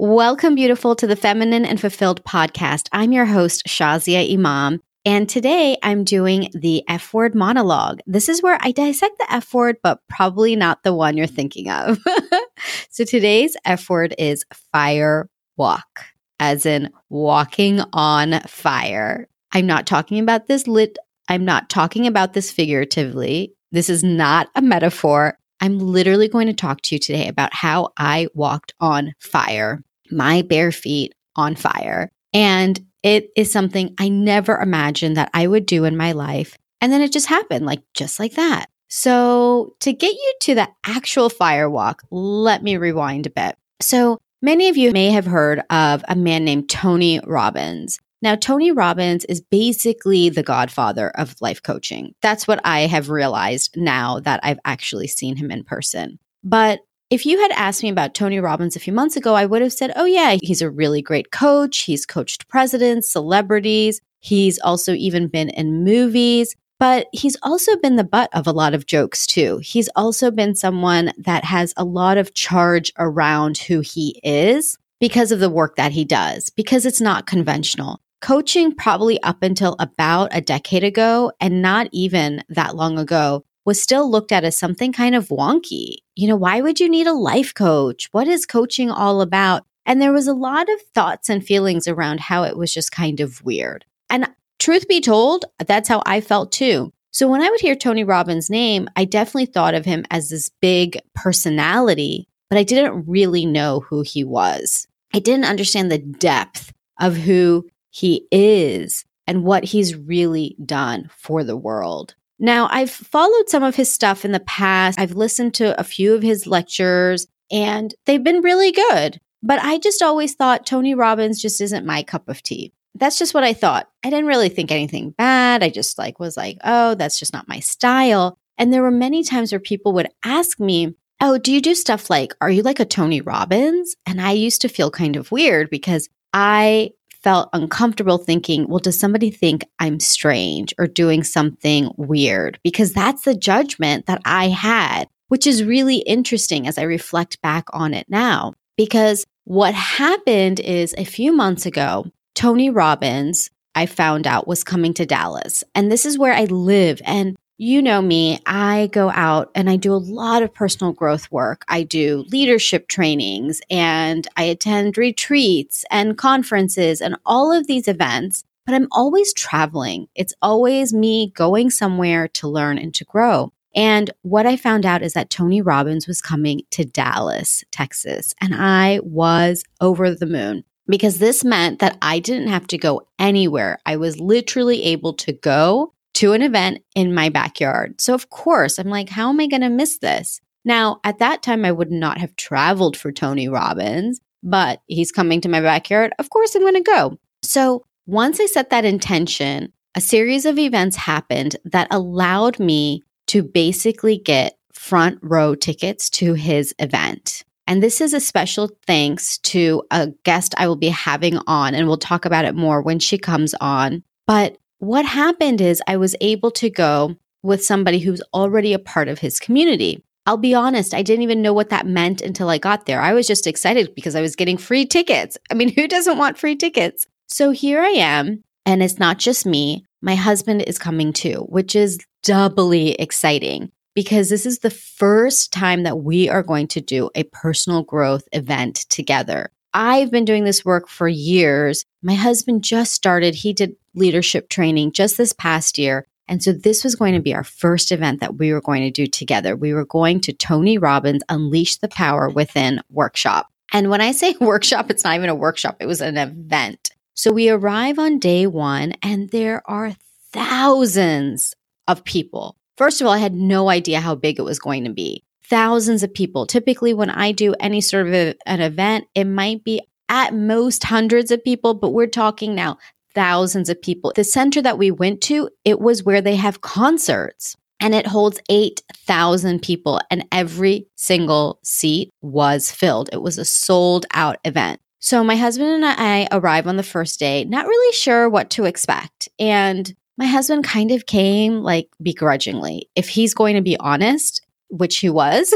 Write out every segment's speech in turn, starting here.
Welcome, beautiful, to the Feminine and Fulfilled podcast. I'm your host, Shazia Imam. And today I'm doing the F word monologue. This is where I dissect the F word, but probably not the one you're thinking of. so today's F word is fire walk, as in walking on fire. I'm not talking about this lit, I'm not talking about this figuratively. This is not a metaphor. I'm literally going to talk to you today about how I walked on fire my bare feet on fire. And it is something I never imagined that I would do in my life. And then it just happened, like just like that. So, to get you to the actual fire walk, let me rewind a bit. So, many of you may have heard of a man named Tony Robbins. Now, Tony Robbins is basically the godfather of life coaching. That's what I have realized now that I've actually seen him in person. But if you had asked me about Tony Robbins a few months ago, I would have said, oh, yeah, he's a really great coach. He's coached presidents, celebrities. He's also even been in movies, but he's also been the butt of a lot of jokes too. He's also been someone that has a lot of charge around who he is because of the work that he does, because it's not conventional. Coaching, probably up until about a decade ago, and not even that long ago, was still looked at as something kind of wonky. You know, why would you need a life coach? What is coaching all about? And there was a lot of thoughts and feelings around how it was just kind of weird. And truth be told, that's how I felt too. So when I would hear Tony Robbins' name, I definitely thought of him as this big personality, but I didn't really know who he was. I didn't understand the depth of who he is and what he's really done for the world. Now, I've followed some of his stuff in the past. I've listened to a few of his lectures and they've been really good. But I just always thought Tony Robbins just isn't my cup of tea. That's just what I thought. I didn't really think anything bad. I just like was like, "Oh, that's just not my style." And there were many times where people would ask me, "Oh, do you do stuff like are you like a Tony Robbins?" And I used to feel kind of weird because I felt uncomfortable thinking, well, does somebody think I'm strange or doing something weird? Because that's the judgment that I had, which is really interesting as I reflect back on it now. Because what happened is a few months ago, Tony Robbins, I found out, was coming to Dallas. And this is where I live. And you know me, I go out and I do a lot of personal growth work. I do leadership trainings and I attend retreats and conferences and all of these events, but I'm always traveling. It's always me going somewhere to learn and to grow. And what I found out is that Tony Robbins was coming to Dallas, Texas, and I was over the moon because this meant that I didn't have to go anywhere. I was literally able to go to an event in my backyard. So, of course, I'm like, how am I going to miss this? Now, at that time, I would not have traveled for Tony Robbins, but he's coming to my backyard. Of course, I'm going to go. So, once I set that intention, a series of events happened that allowed me to basically get front row tickets to his event. And this is a special thanks to a guest I will be having on, and we'll talk about it more when she comes on. But what happened is I was able to go with somebody who's already a part of his community. I'll be honest, I didn't even know what that meant until I got there. I was just excited because I was getting free tickets. I mean, who doesn't want free tickets? So here I am, and it's not just me. My husband is coming too, which is doubly exciting because this is the first time that we are going to do a personal growth event together. I've been doing this work for years. My husband just started, he did leadership training just this past year. And so this was going to be our first event that we were going to do together. We were going to Tony Robbins Unleash the Power Within workshop. And when I say workshop, it's not even a workshop, it was an event. So we arrive on day one, and there are thousands of people. First of all, I had no idea how big it was going to be thousands of people. Typically, when I do any sort of a, an event, it might be at most hundreds of people, but we're talking now thousands of people. The center that we went to, it was where they have concerts and it holds 8,000 people and every single seat was filled. It was a sold out event. So my husband and I arrive on the first day, not really sure what to expect. And my husband kind of came like begrudgingly. If he's going to be honest, which he was.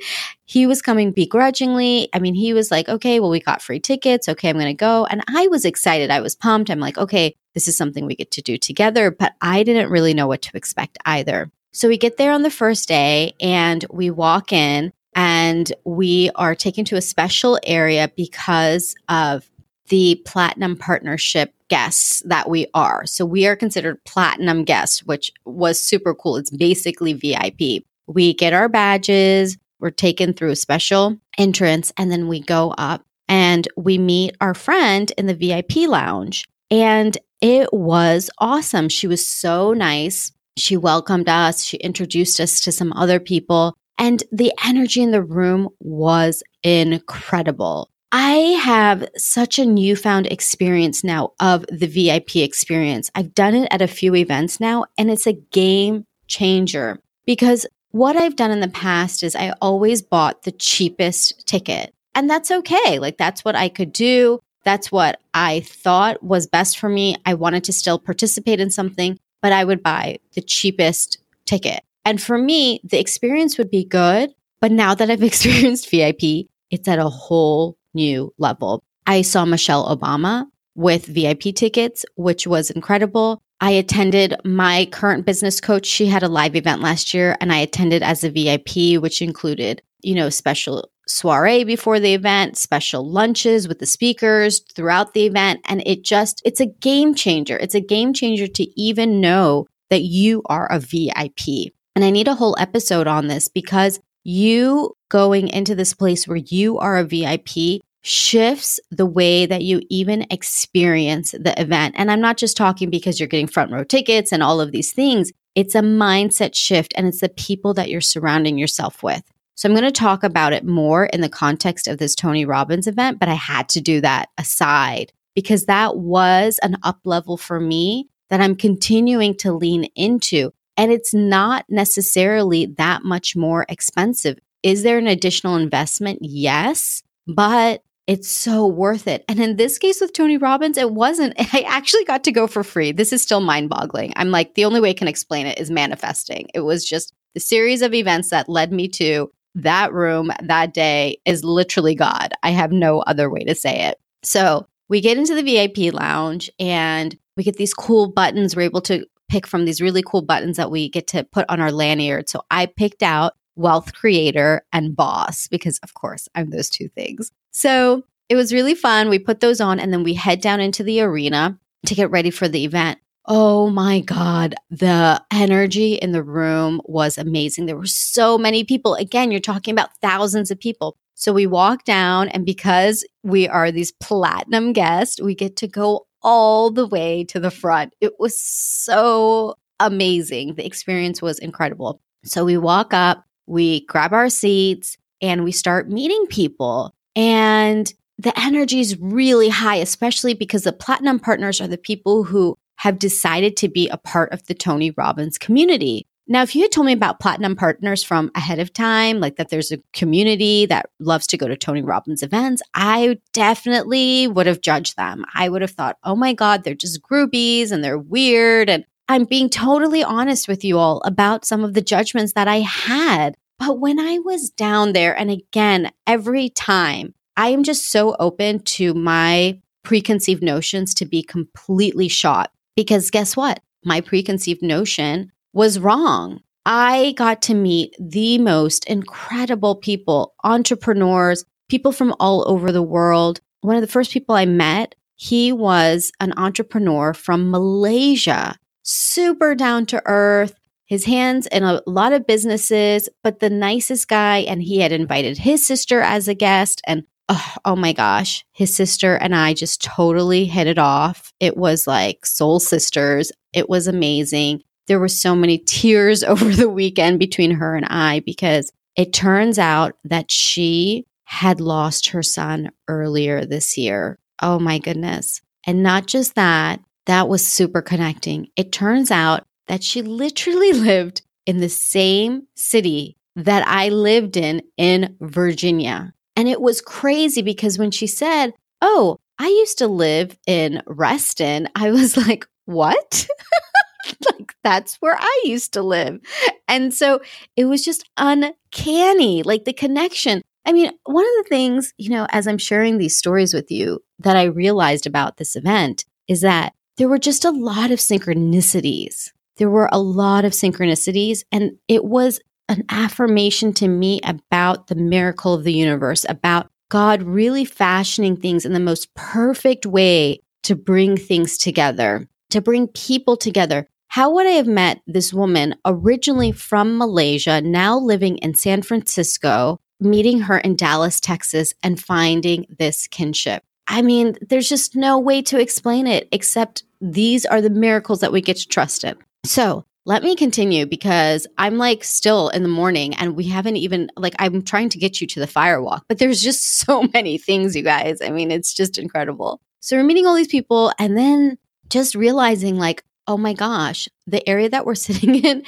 he was coming begrudgingly. I mean, he was like, okay, well, we got free tickets. Okay, I'm going to go. And I was excited. I was pumped. I'm like, okay, this is something we get to do together. But I didn't really know what to expect either. So we get there on the first day and we walk in and we are taken to a special area because of the platinum partnership guests that we are. So we are considered platinum guests, which was super cool. It's basically VIP. We get our badges, we're taken through a special entrance, and then we go up and we meet our friend in the VIP lounge. And it was awesome. She was so nice. She welcomed us, she introduced us to some other people, and the energy in the room was incredible. I have such a newfound experience now of the VIP experience. I've done it at a few events now, and it's a game changer because what I've done in the past is I always bought the cheapest ticket. And that's okay. Like, that's what I could do. That's what I thought was best for me. I wanted to still participate in something, but I would buy the cheapest ticket. And for me, the experience would be good. But now that I've experienced VIP, it's at a whole new level. I saw Michelle Obama with VIP tickets, which was incredible. I attended my current business coach. She had a live event last year and I attended as a VIP, which included, you know, special soiree before the event, special lunches with the speakers throughout the event. And it just, it's a game changer. It's a game changer to even know that you are a VIP. And I need a whole episode on this because you going into this place where you are a VIP shifts the way that you even experience the event. And I'm not just talking because you're getting front row tickets and all of these things. It's a mindset shift and it's the people that you're surrounding yourself with. So I'm going to talk about it more in the context of this Tony Robbins event, but I had to do that aside because that was an up level for me that I'm continuing to lean into. And it's not necessarily that much more expensive. Is there an additional investment? Yes, but it's so worth it. And in this case with Tony Robbins, it wasn't. I actually got to go for free. This is still mind boggling. I'm like, the only way I can explain it is manifesting. It was just the series of events that led me to that room that day is literally God. I have no other way to say it. So we get into the VIP lounge and we get these cool buttons. We're able to pick from these really cool buttons that we get to put on our lanyard. So I picked out wealth creator and boss because, of course, I'm those two things. So it was really fun. We put those on and then we head down into the arena to get ready for the event. Oh my God, the energy in the room was amazing. There were so many people. Again, you're talking about thousands of people. So we walk down, and because we are these platinum guests, we get to go all the way to the front. It was so amazing. The experience was incredible. So we walk up, we grab our seats, and we start meeting people. And the energy is really high, especially because the platinum partners are the people who have decided to be a part of the Tony Robbins community. Now, if you had told me about platinum partners from ahead of time, like that there's a community that loves to go to Tony Robbins events, I definitely would have judged them. I would have thought, oh my God, they're just groupies and they're weird. And I'm being totally honest with you all about some of the judgments that I had. But when I was down there, and again, every time, I am just so open to my preconceived notions to be completely shot. Because guess what? My preconceived notion was wrong. I got to meet the most incredible people, entrepreneurs, people from all over the world. One of the first people I met, he was an entrepreneur from Malaysia, super down to earth, his hands in a lot of businesses, but the nicest guy. And he had invited his sister as a guest. And oh, oh, my gosh, his sister and I just totally hit it off. It was like soul sisters. It was amazing. There were so many tears over the weekend between her and I because it turns out that she had lost her son earlier this year. Oh my goodness. And not just that, that was super connecting. It turns out that she literally lived in the same city that I lived in in Virginia. And it was crazy because when she said, Oh, I used to live in Reston, I was like, What? like that's where I used to live. And so it was just uncanny, like the connection. I mean, one of the things, you know, as I'm sharing these stories with you that I realized about this event is that there were just a lot of synchronicities. There were a lot of synchronicities, and it was an affirmation to me about the miracle of the universe, about God really fashioning things in the most perfect way to bring things together, to bring people together. How would I have met this woman originally from Malaysia, now living in San Francisco, meeting her in Dallas, Texas, and finding this kinship? I mean, there's just no way to explain it except these are the miracles that we get to trust in. So let me continue because I'm like still in the morning and we haven't even, like, I'm trying to get you to the fire walk, but there's just so many things, you guys. I mean, it's just incredible. So we're meeting all these people and then just realizing, like, oh my gosh, the area that we're sitting in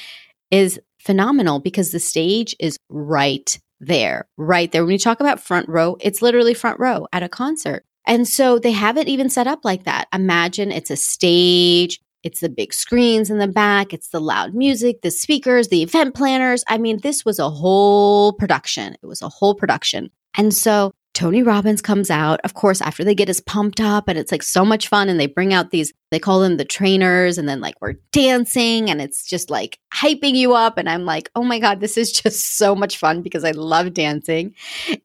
is phenomenal because the stage is right there, right there. When you talk about front row, it's literally front row at a concert. And so they have it even set up like that. Imagine it's a stage, it's the big screens in the back, it's the loud music, the speakers, the event planners. I mean, this was a whole production. It was a whole production. And so Tony Robbins comes out, of course, after they get us pumped up and it's like so much fun. And they bring out these, they call them the trainers. And then like we're dancing and it's just like hyping you up. And I'm like, oh my God, this is just so much fun because I love dancing.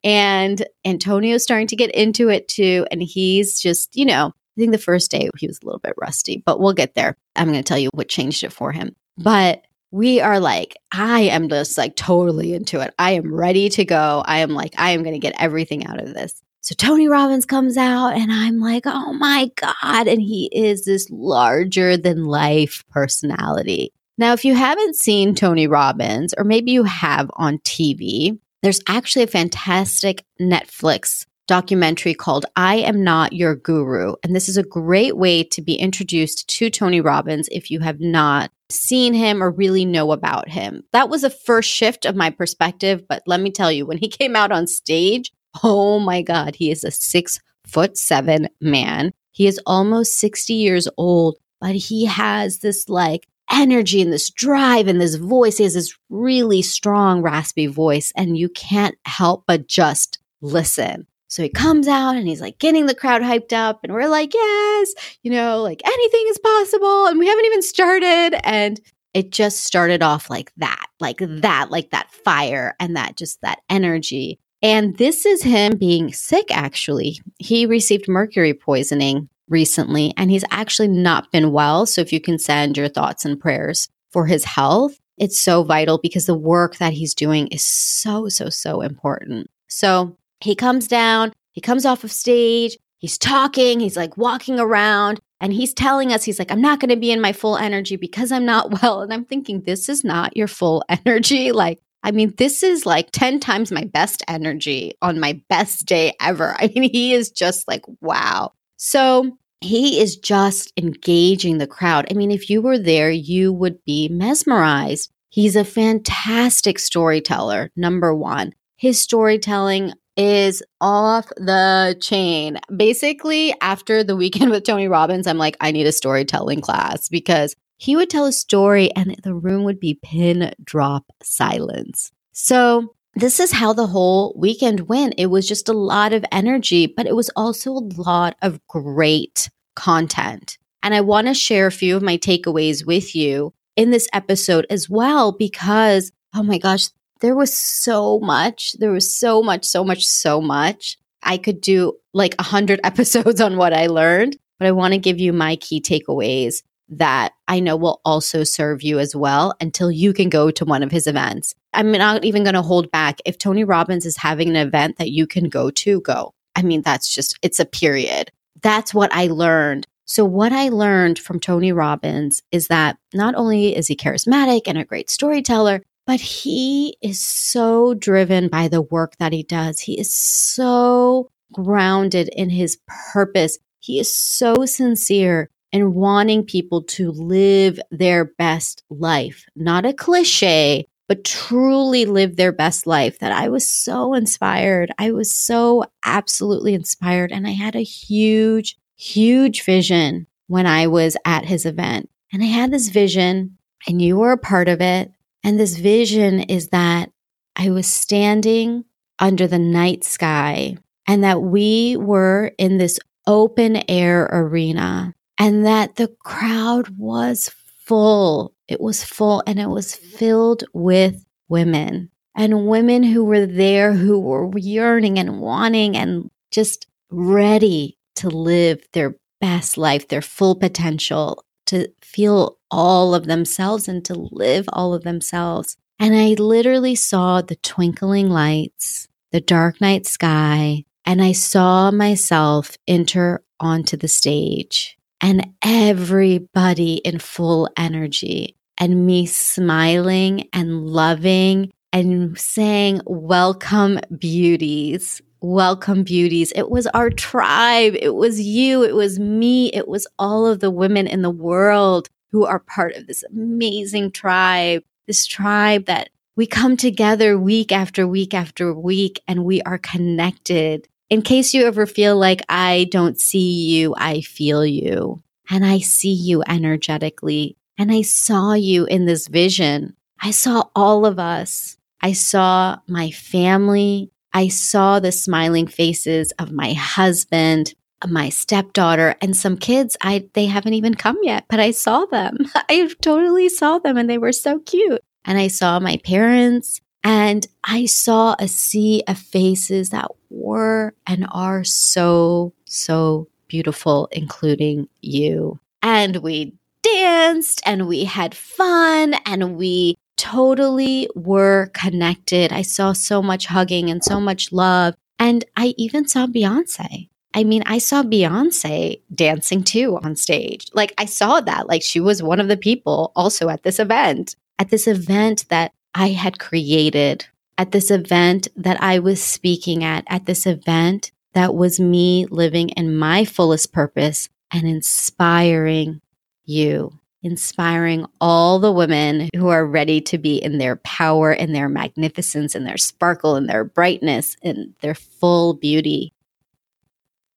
And Antonio's starting to get into it too. And he's just, you know, I think the first day he was a little bit rusty, but we'll get there. I'm going to tell you what changed it for him. Mm. But we are like, I am just like totally into it. I am ready to go. I am like, I am going to get everything out of this. So Tony Robbins comes out and I'm like, oh my God. And he is this larger than life personality. Now, if you haven't seen Tony Robbins, or maybe you have on TV, there's actually a fantastic Netflix documentary called I Am Not Your Guru. And this is a great way to be introduced to Tony Robbins if you have not seen him or really know about him. That was a first shift of my perspective. But let me tell you, when he came out on stage, oh my God, he is a six foot seven man. He is almost 60 years old, but he has this like energy and this drive and this voice. He has this really strong, raspy voice, and you can't help but just listen. So he comes out and he's like getting the crowd hyped up, and we're like, yes, you know, like anything is possible. And we haven't even started. And it just started off like that, like that, like that fire and that just that energy. And this is him being sick, actually. He received mercury poisoning recently, and he's actually not been well. So if you can send your thoughts and prayers for his health, it's so vital because the work that he's doing is so, so, so important. So he comes down, he comes off of stage, he's talking, he's like walking around, and he's telling us, he's like, I'm not going to be in my full energy because I'm not well. And I'm thinking, this is not your full energy. Like, I mean, this is like 10 times my best energy on my best day ever. I mean, he is just like, wow. So he is just engaging the crowd. I mean, if you were there, you would be mesmerized. He's a fantastic storyteller, number one. His storytelling is off the chain. Basically, after the weekend with Tony Robbins, I'm like, I need a storytelling class because he would tell a story and the room would be pin drop silence. So, this is how the whole weekend went. It was just a lot of energy, but it was also a lot of great content. And I want to share a few of my takeaways with you in this episode as well, because oh my gosh, there was so much. There was so much, so much, so much. I could do like a hundred episodes on what I learned, but I want to give you my key takeaways that I know will also serve you as well until you can go to one of his events. I'm not even going to hold back. If Tony Robbins is having an event that you can go to, go. I mean, that's just, it's a period. That's what I learned. So, what I learned from Tony Robbins is that not only is he charismatic and a great storyteller, but he is so driven by the work that he does. He is so grounded in his purpose. He is so sincere in wanting people to live their best life, not a cliche, but truly live their best life. That I was so inspired. I was so absolutely inspired. And I had a huge, huge vision when I was at his event. And I had this vision, and you were a part of it. And this vision is that I was standing under the night sky and that we were in this open air arena and that the crowd was full. It was full and it was filled with women and women who were there who were yearning and wanting and just ready to live their best life, their full potential, to feel all of themselves and to live all of themselves. And I literally saw the twinkling lights, the dark night sky, and I saw myself enter onto the stage and everybody in full energy and me smiling and loving and saying, Welcome, beauties. Welcome, beauties. It was our tribe. It was you. It was me. It was all of the women in the world who are part of this amazing tribe, this tribe that we come together week after week after week and we are connected. In case you ever feel like I don't see you, I feel you and I see you energetically. And I saw you in this vision. I saw all of us. I saw my family. I saw the smiling faces of my husband, my stepdaughter, and some kids. I they haven't even come yet, but I saw them. I totally saw them and they were so cute. And I saw my parents and I saw a sea of faces that were and are so, so beautiful, including you. And we danced and we had fun and we totally were connected. I saw so much hugging and so much love. And I even saw Beyonce. I mean, I saw Beyonce dancing too on stage. Like, I saw that. Like, she was one of the people also at this event, at this event that I had created, at this event that I was speaking at, at this event that was me living in my fullest purpose and inspiring you inspiring all the women who are ready to be in their power and their magnificence and their sparkle and their brightness and their full beauty.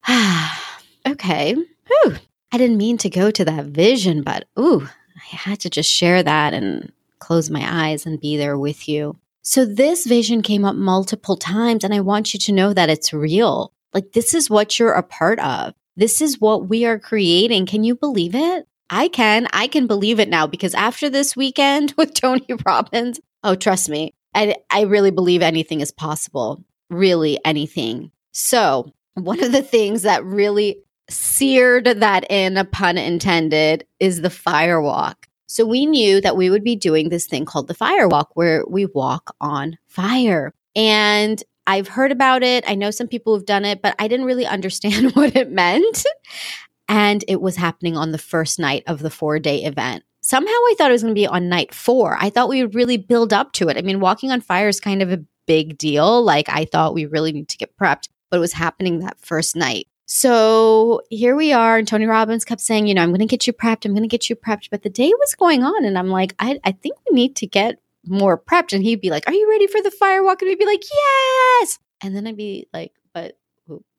okay. Whew. I didn't mean to go to that vision, but ooh, I had to just share that and close my eyes and be there with you. So, this vision came up multiple times, and I want you to know that it's real. Like, this is what you're a part of. This is what we are creating. Can you believe it? I can. I can believe it now because after this weekend with Tony Robbins, oh, trust me, I, I really believe anything is possible. Really, anything. So, one of the things that really seared that in, a pun intended, is the fire walk. So, we knew that we would be doing this thing called the fire walk where we walk on fire. And I've heard about it. I know some people have done it, but I didn't really understand what it meant and it was happening on the first night of the four day event. Somehow I thought it was going to be on night four. I thought we would really build up to it. I mean, walking on fire is kind of a big deal. Like, I thought we really need to get prepped, it was happening that first night. So here we are. And Tony Robbins kept saying, you know, I'm going to get you prepped. I'm going to get you prepped. But the day was going on. And I'm like, I, I think we need to get more prepped. And he'd be like, Are you ready for the firewalk? And we'd be like, Yes. And then I'd be like, But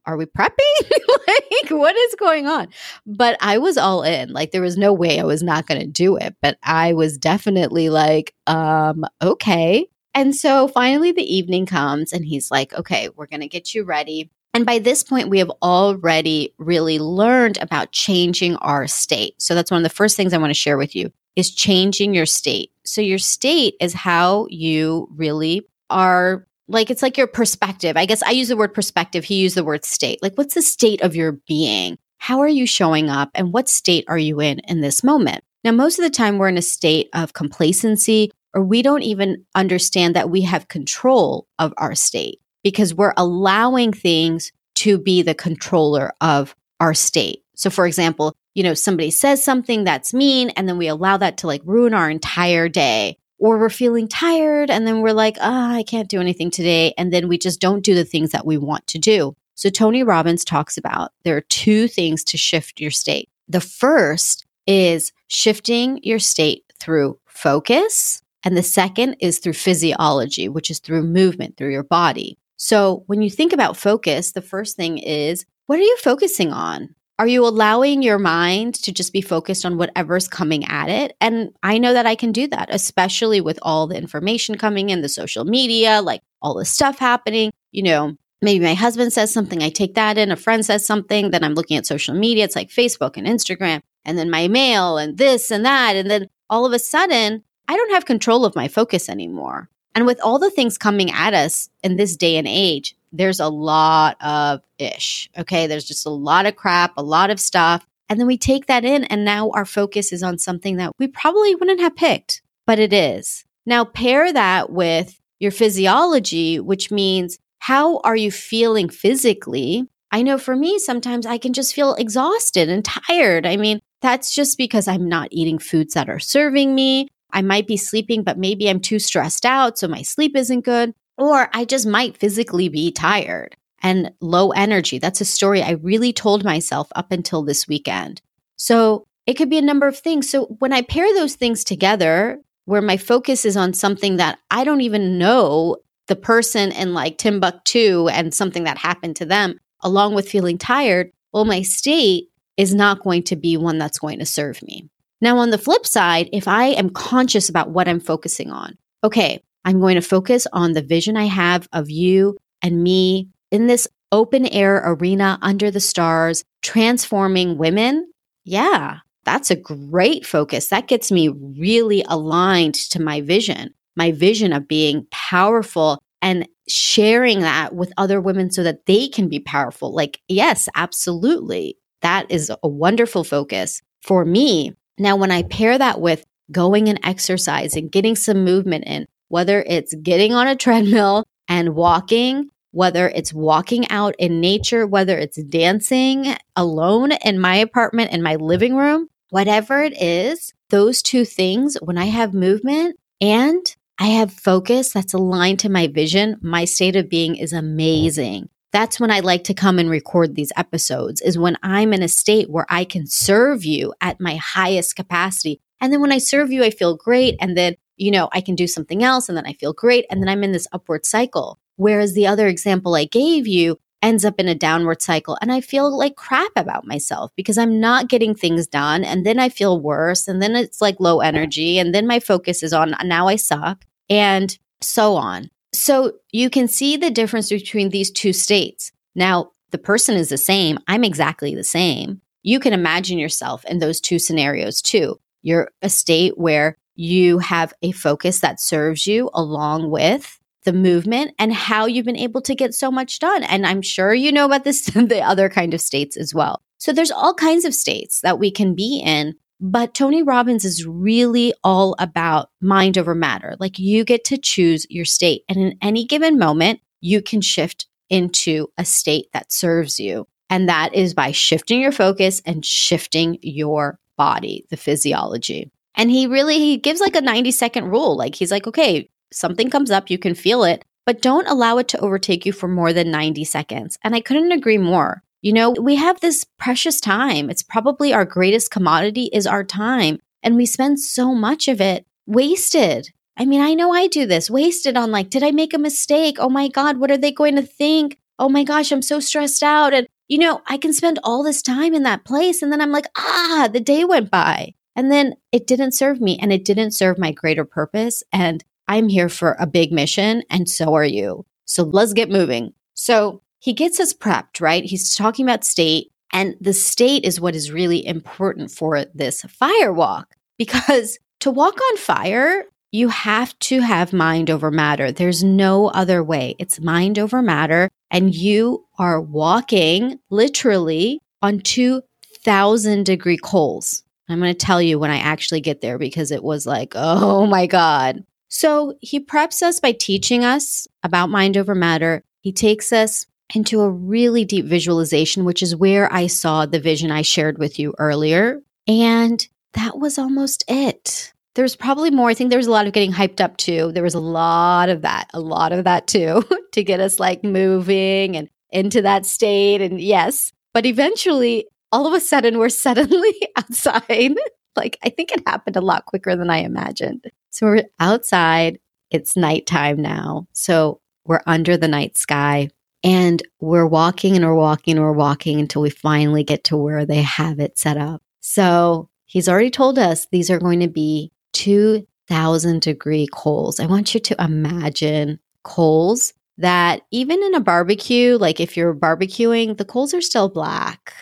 are we prepping? like, what is going on? But I was all in. Like, there was no way I was not going to do it. But I was definitely like, um, okay. And so finally the evening comes and he's like, okay, we're going to get you ready. And by this point, we have already really learned about changing our state. So that's one of the first things I want to share with you is changing your state. So your state is how you really are like it's like your perspective. I guess I use the word perspective. He used the word state. Like, what's the state of your being? How are you showing up? And what state are you in in this moment? Now, most of the time, we're in a state of complacency, or we don't even understand that we have control of our state because we're allowing things to be the controller of our state. So, for example, you know, somebody says something that's mean, and then we allow that to like ruin our entire day or we're feeling tired and then we're like, ah, oh, I can't do anything today. And then we just don't do the things that we want to do. So Tony Robbins talks about there are two things to shift your state. The first is shifting your state through focus. And the second is through physiology, which is through movement through your body. So when you think about focus, the first thing is what are you focusing on? Are you allowing your mind to just be focused on whatever's coming at it? And I know that I can do that, especially with all the information coming in, the social media, like all the stuff happening. You know, maybe my husband says something, I take that in, a friend says something, then I'm looking at social media. It's like Facebook and Instagram, and then my mail and this and that. And then all of a sudden, I don't have control of my focus anymore. And with all the things coming at us in this day and age, there's a lot of ish. Okay. There's just a lot of crap, a lot of stuff. And then we take that in, and now our focus is on something that we probably wouldn't have picked, but it is. Now, pair that with your physiology, which means how are you feeling physically? I know for me, sometimes I can just feel exhausted and tired. I mean, that's just because I'm not eating foods that are serving me. I might be sleeping, but maybe I'm too stressed out, so my sleep isn't good. Or I just might physically be tired and low energy. That's a story I really told myself up until this weekend. So it could be a number of things. So when I pair those things together, where my focus is on something that I don't even know the person in like Timbuktu and something that happened to them, along with feeling tired, well, my state is not going to be one that's going to serve me. Now, on the flip side, if I am conscious about what I'm focusing on, okay, I'm going to focus on the vision I have of you and me in this open air arena under the stars, transforming women. Yeah, that's a great focus. That gets me really aligned to my vision, my vision of being powerful and sharing that with other women so that they can be powerful. Like, yes, absolutely. That is a wonderful focus for me. Now, when I pair that with going and exercising, and getting some movement in, whether it's getting on a treadmill and walking, whether it's walking out in nature, whether it's dancing alone in my apartment, in my living room, whatever it is, those two things, when I have movement and I have focus that's aligned to my vision, my state of being is amazing. That's when I like to come and record these episodes, is when I'm in a state where I can serve you at my highest capacity. And then when I serve you, I feel great. And then you know, I can do something else and then I feel great. And then I'm in this upward cycle. Whereas the other example I gave you ends up in a downward cycle and I feel like crap about myself because I'm not getting things done. And then I feel worse. And then it's like low energy. And then my focus is on now I suck and so on. So you can see the difference between these two states. Now, the person is the same. I'm exactly the same. You can imagine yourself in those two scenarios too. You're a state where you have a focus that serves you along with the movement and how you've been able to get so much done. And I'm sure you know about this, the other kind of states as well. So there's all kinds of states that we can be in. But Tony Robbins is really all about mind over matter. Like you get to choose your state. And in any given moment, you can shift into a state that serves you. And that is by shifting your focus and shifting your body, the physiology. And he really he gives like a 90 second rule. Like he's like, okay, something comes up, you can feel it, but don't allow it to overtake you for more than 90 seconds. And I couldn't agree more. You know, we have this precious time. It's probably our greatest commodity is our time. And we spend so much of it wasted. I mean, I know I do this, wasted on like, did I make a mistake? Oh my God, what are they going to think? Oh my gosh, I'm so stressed out. And, you know, I can spend all this time in that place. And then I'm like, ah, the day went by. And then it didn't serve me and it didn't serve my greater purpose. And I'm here for a big mission, and so are you. So let's get moving. So he gets us prepped, right? He's talking about state, and the state is what is really important for this fire walk because to walk on fire, you have to have mind over matter. There's no other way. It's mind over matter. And you are walking literally on 2,000 degree coals. I'm going to tell you when I actually get there because it was like, oh my God. So he preps us by teaching us about mind over matter. He takes us into a really deep visualization, which is where I saw the vision I shared with you earlier. And that was almost it. There's probably more. I think there was a lot of getting hyped up too. There was a lot of that, a lot of that too, to get us like moving and into that state. And yes, but eventually all of a sudden we're suddenly outside. like I think it happened a lot quicker than I imagined. So we're outside. It's nighttime now. So we're under the night sky. And we're walking and we're walking and we're walking until we finally get to where they have it set up. So he's already told us these are going to be 2000 degree coals. I want you to imagine coals that even in a barbecue, like if you're barbecuing, the coals are still black.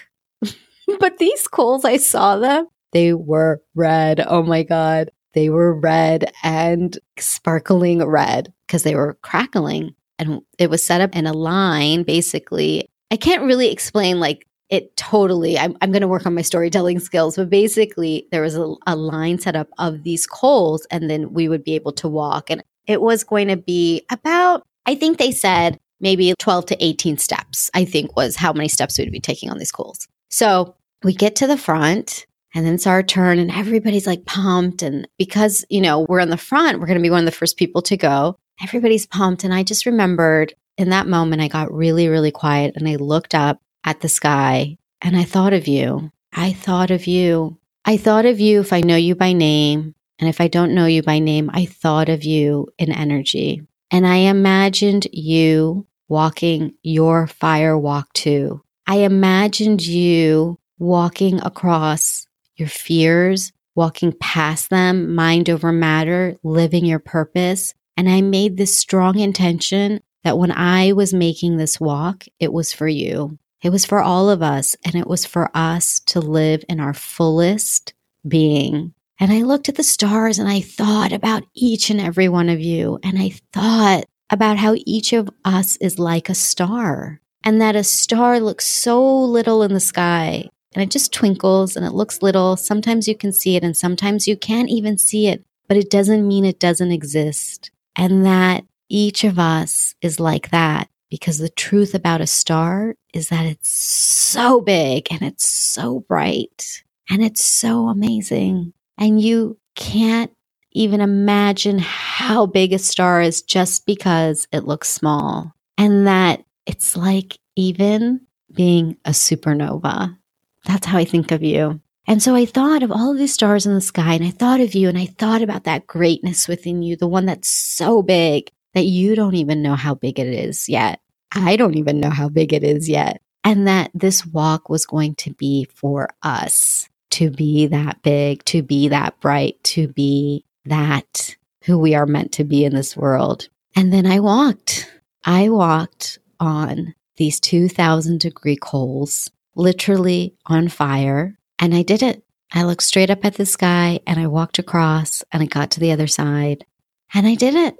but these coals, I saw them, they were red. Oh my God. They were red and sparkling red because they were crackling. And it was set up in a line, basically. I can't really explain like it totally. I'm, I'm going to work on my storytelling skills, but basically, there was a, a line set up of these coals, and then we would be able to walk. And it was going to be about, I think they said maybe 12 to 18 steps, I think was how many steps we'd be taking on these coals. So we get to the front and then it's our turn and everybody's like pumped. And because, you know, we're in the front, we're going to be one of the first people to go. Everybody's pumped. And I just remembered in that moment, I got really, really quiet and I looked up at the sky and I thought of you. I thought of you. I thought of you if I know you by name. And if I don't know you by name, I thought of you in energy. And I imagined you walking your fire walk too. I imagined you walking across your fears, walking past them, mind over matter, living your purpose. And I made this strong intention that when I was making this walk, it was for you. It was for all of us, and it was for us to live in our fullest being. And I looked at the stars and I thought about each and every one of you. And I thought about how each of us is like a star, and that a star looks so little in the sky and it just twinkles and it looks little. Sometimes you can see it and sometimes you can't even see it, but it doesn't mean it doesn't exist. And that each of us is like that because the truth about a star is that it's so big and it's so bright and it's so amazing. And you can't even imagine how big a star is just because it looks small. And that it's like even being a supernova. That's how I think of you. And so I thought of all of these stars in the sky and I thought of you and I thought about that greatness within you, the one that's so big that you don't even know how big it is yet. I don't even know how big it is yet. And that this walk was going to be for us to be that big, to be that bright, to be that who we are meant to be in this world. And then I walked. I walked on these 2000 degree coals literally on fire. And I did it. I looked straight up at the sky and I walked across and I got to the other side and I did it.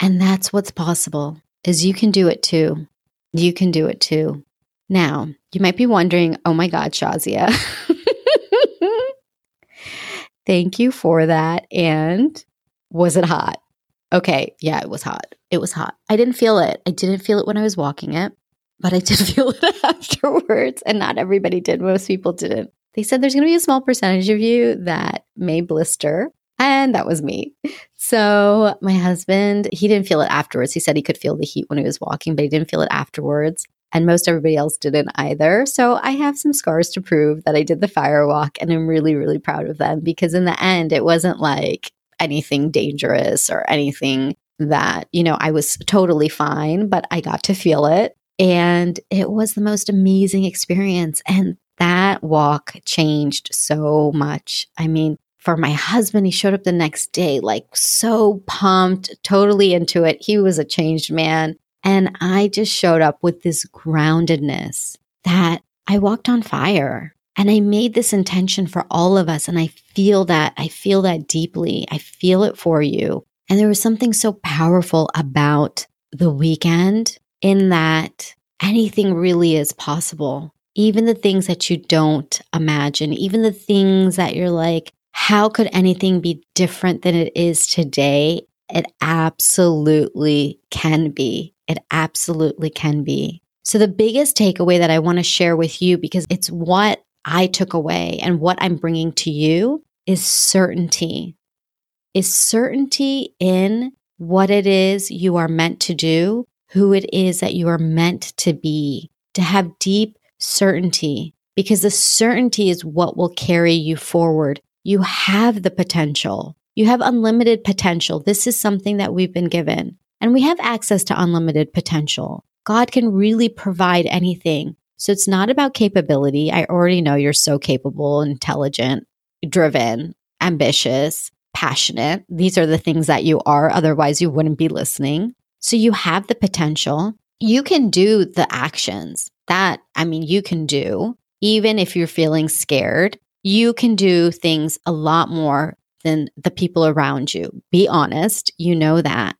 And that's what's possible is you can do it too. You can do it too. Now, you might be wondering, oh my God, Shazia. Thank you for that. And was it hot? Okay. Yeah, it was hot. It was hot. I didn't feel it. I didn't feel it when I was walking it but I did feel it afterwards. And not everybody did. Most people didn't. They said there's going to be a small percentage of you that may blister. And that was me. So my husband, he didn't feel it afterwards. He said he could feel the heat when he was walking, but he didn't feel it afterwards. And most everybody else didn't either. So I have some scars to prove that I did the fire walk. And I'm really, really proud of them because in the end, it wasn't like anything dangerous or anything that, you know, I was totally fine, but I got to feel it. And it was the most amazing experience. And that walk changed so much. I mean, for my husband, he showed up the next day, like so pumped, totally into it. He was a changed man. And I just showed up with this groundedness that I walked on fire. And I made this intention for all of us. And I feel that. I feel that deeply. I feel it for you. And there was something so powerful about the weekend in that anything really is possible. Even the things that you don't imagine, even the things that you're like, how could anything be different than it is today? It absolutely can be. It absolutely can be. So, the biggest takeaway that I want to share with you, because it's what I took away and what I'm bringing to you, is certainty. Is certainty in what it is you are meant to do who it is that you are meant to be, to have deep certainty, because the certainty is what will carry you forward. You have the potential. You have unlimited potential. This is something that we've been given, and we have access to unlimited potential. God can really provide anything. So it's not about capability. I already know you're so capable, intelligent, driven, ambitious, passionate. These are the things that you are. Otherwise, you wouldn't be listening. So you have the potential. You can do the actions that, I mean, you can do, even if you're feeling scared. You can do things a lot more than the people around you. Be honest, you know that.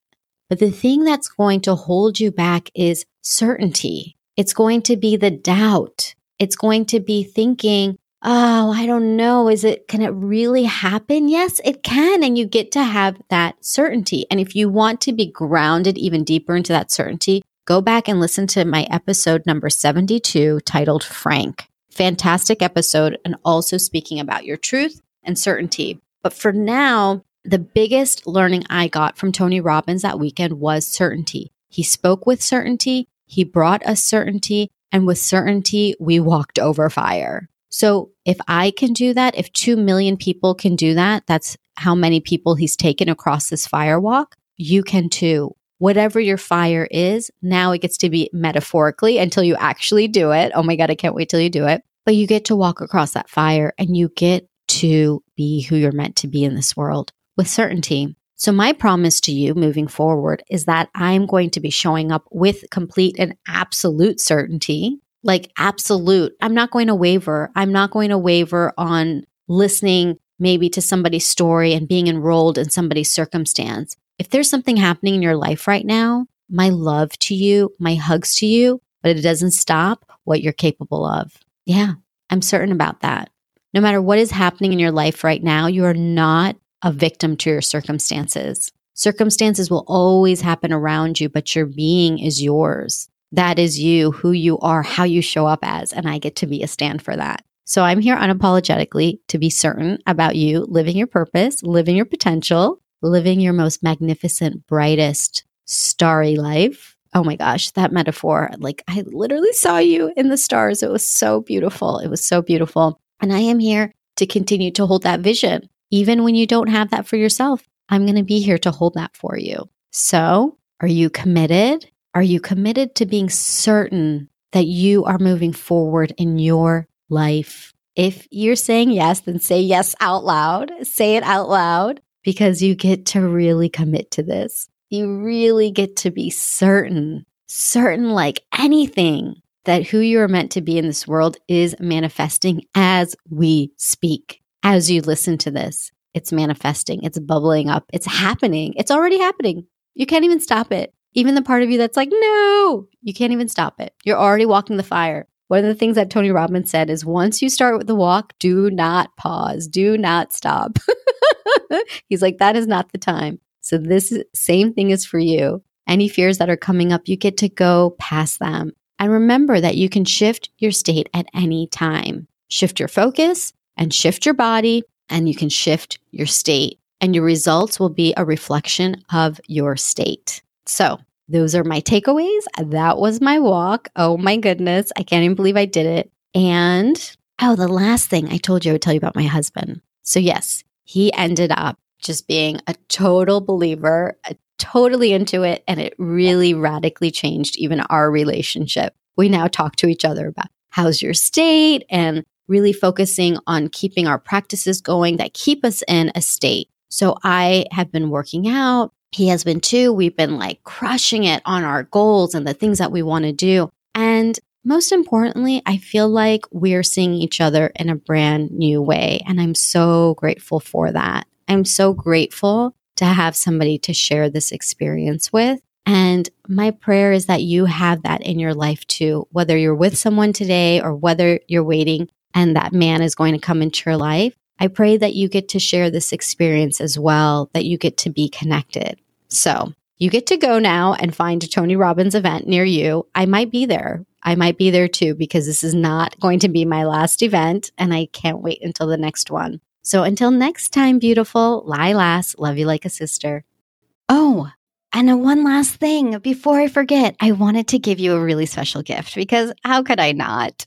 But the thing that's going to hold you back is certainty. It's going to be the doubt. It's going to be thinking, oh, I don't know. Is it, can it really happen? Yes, it can. And you get to have that certainty. And if you want to be grounded even deeper into that certainty, go back and listen to my episode number 72 titled Frank. Fantastic episode. And also speaking about your truth and certainty. But for now, the biggest learning I got from Tony Robbins that weekend was certainty. He spoke with certainty. He brought us certainty. And with certainty, we walked over fire. So if I can do that, if 2 million people can do that, that's how many people he's taken across this fire walk. You can too. Whatever your fire is, now it gets to be metaphorically until you actually do it. Oh my God, I can't wait till you do it. But you get to walk across that fire and you get to be who you're meant to be in this world with certainty. So, my promise to you moving forward is that I'm going to be showing up with complete and absolute certainty like absolute. I'm not going to waver. I'm not going to waver on listening maybe to somebody's story and being enrolled in somebody's circumstance. If there's something happening in your life right now, my love to you, my hugs to you, but it doesn't stop what you're capable of. Yeah, I'm certain about that. No matter what is happening in your life right now, you are not a victim to your circumstances. Circumstances will always happen around you, but your being is yours that is you, who you are, how you show up as. And I get to be a stand for that. So I'm here unapologetically to be certain about you living your purpose, living your potential, living your most magnificent, brightest, starry life. Oh my gosh, that metaphor. Like I literally saw you in the stars. It was so beautiful. It was so beautiful. And I am here to continue to hold that vision. Even when you don't have that for yourself, I'm going to be here to hold that for you. So, are you committed? Are you committed to being certain that you are moving forward in your life? If you're saying yes, then say yes out loud. Say it out loud because you get to really commit to this. You really get to be certain, certain like anything that who you are meant to be in this world is manifesting as we speak. As you listen to this, it's manifesting, it's bubbling up, it's happening, it's already happening. You can't even stop it. Even the part of you that's like, no, you can't even stop it. You're already walking the fire. One of the things that Tony Robbins said is once you start with the walk, do not pause, do not stop. He's like, that is not the time. So, this same thing is for you. Any fears that are coming up, you get to go past them. And remember that you can shift your state at any time. Shift your focus and shift your body, and you can shift your state. And your results will be a reflection of your state. So, those are my takeaways. That was my walk. Oh my goodness. I can't even believe I did it. And oh, the last thing I told you I would tell you about my husband. So, yes, he ended up just being a total believer, a, totally into it. And it really radically changed even our relationship. We now talk to each other about how's your state and really focusing on keeping our practices going that keep us in a state. So I have been working out, he has been too. We've been like crushing it on our goals and the things that we want to do. And most importantly, I feel like we're seeing each other in a brand new way. And I'm so grateful for that. I'm so grateful to have somebody to share this experience with. And my prayer is that you have that in your life too, whether you're with someone today or whether you're waiting and that man is going to come into your life. I pray that you get to share this experience as well, that you get to be connected. So you get to go now and find a Tony Robbins event near you. I might be there. I might be there too because this is not going to be my last event and I can't wait until the next one. So until next time, beautiful, lie last, love you like a sister. Oh, and one last thing before I forget, I wanted to give you a really special gift because how could I not?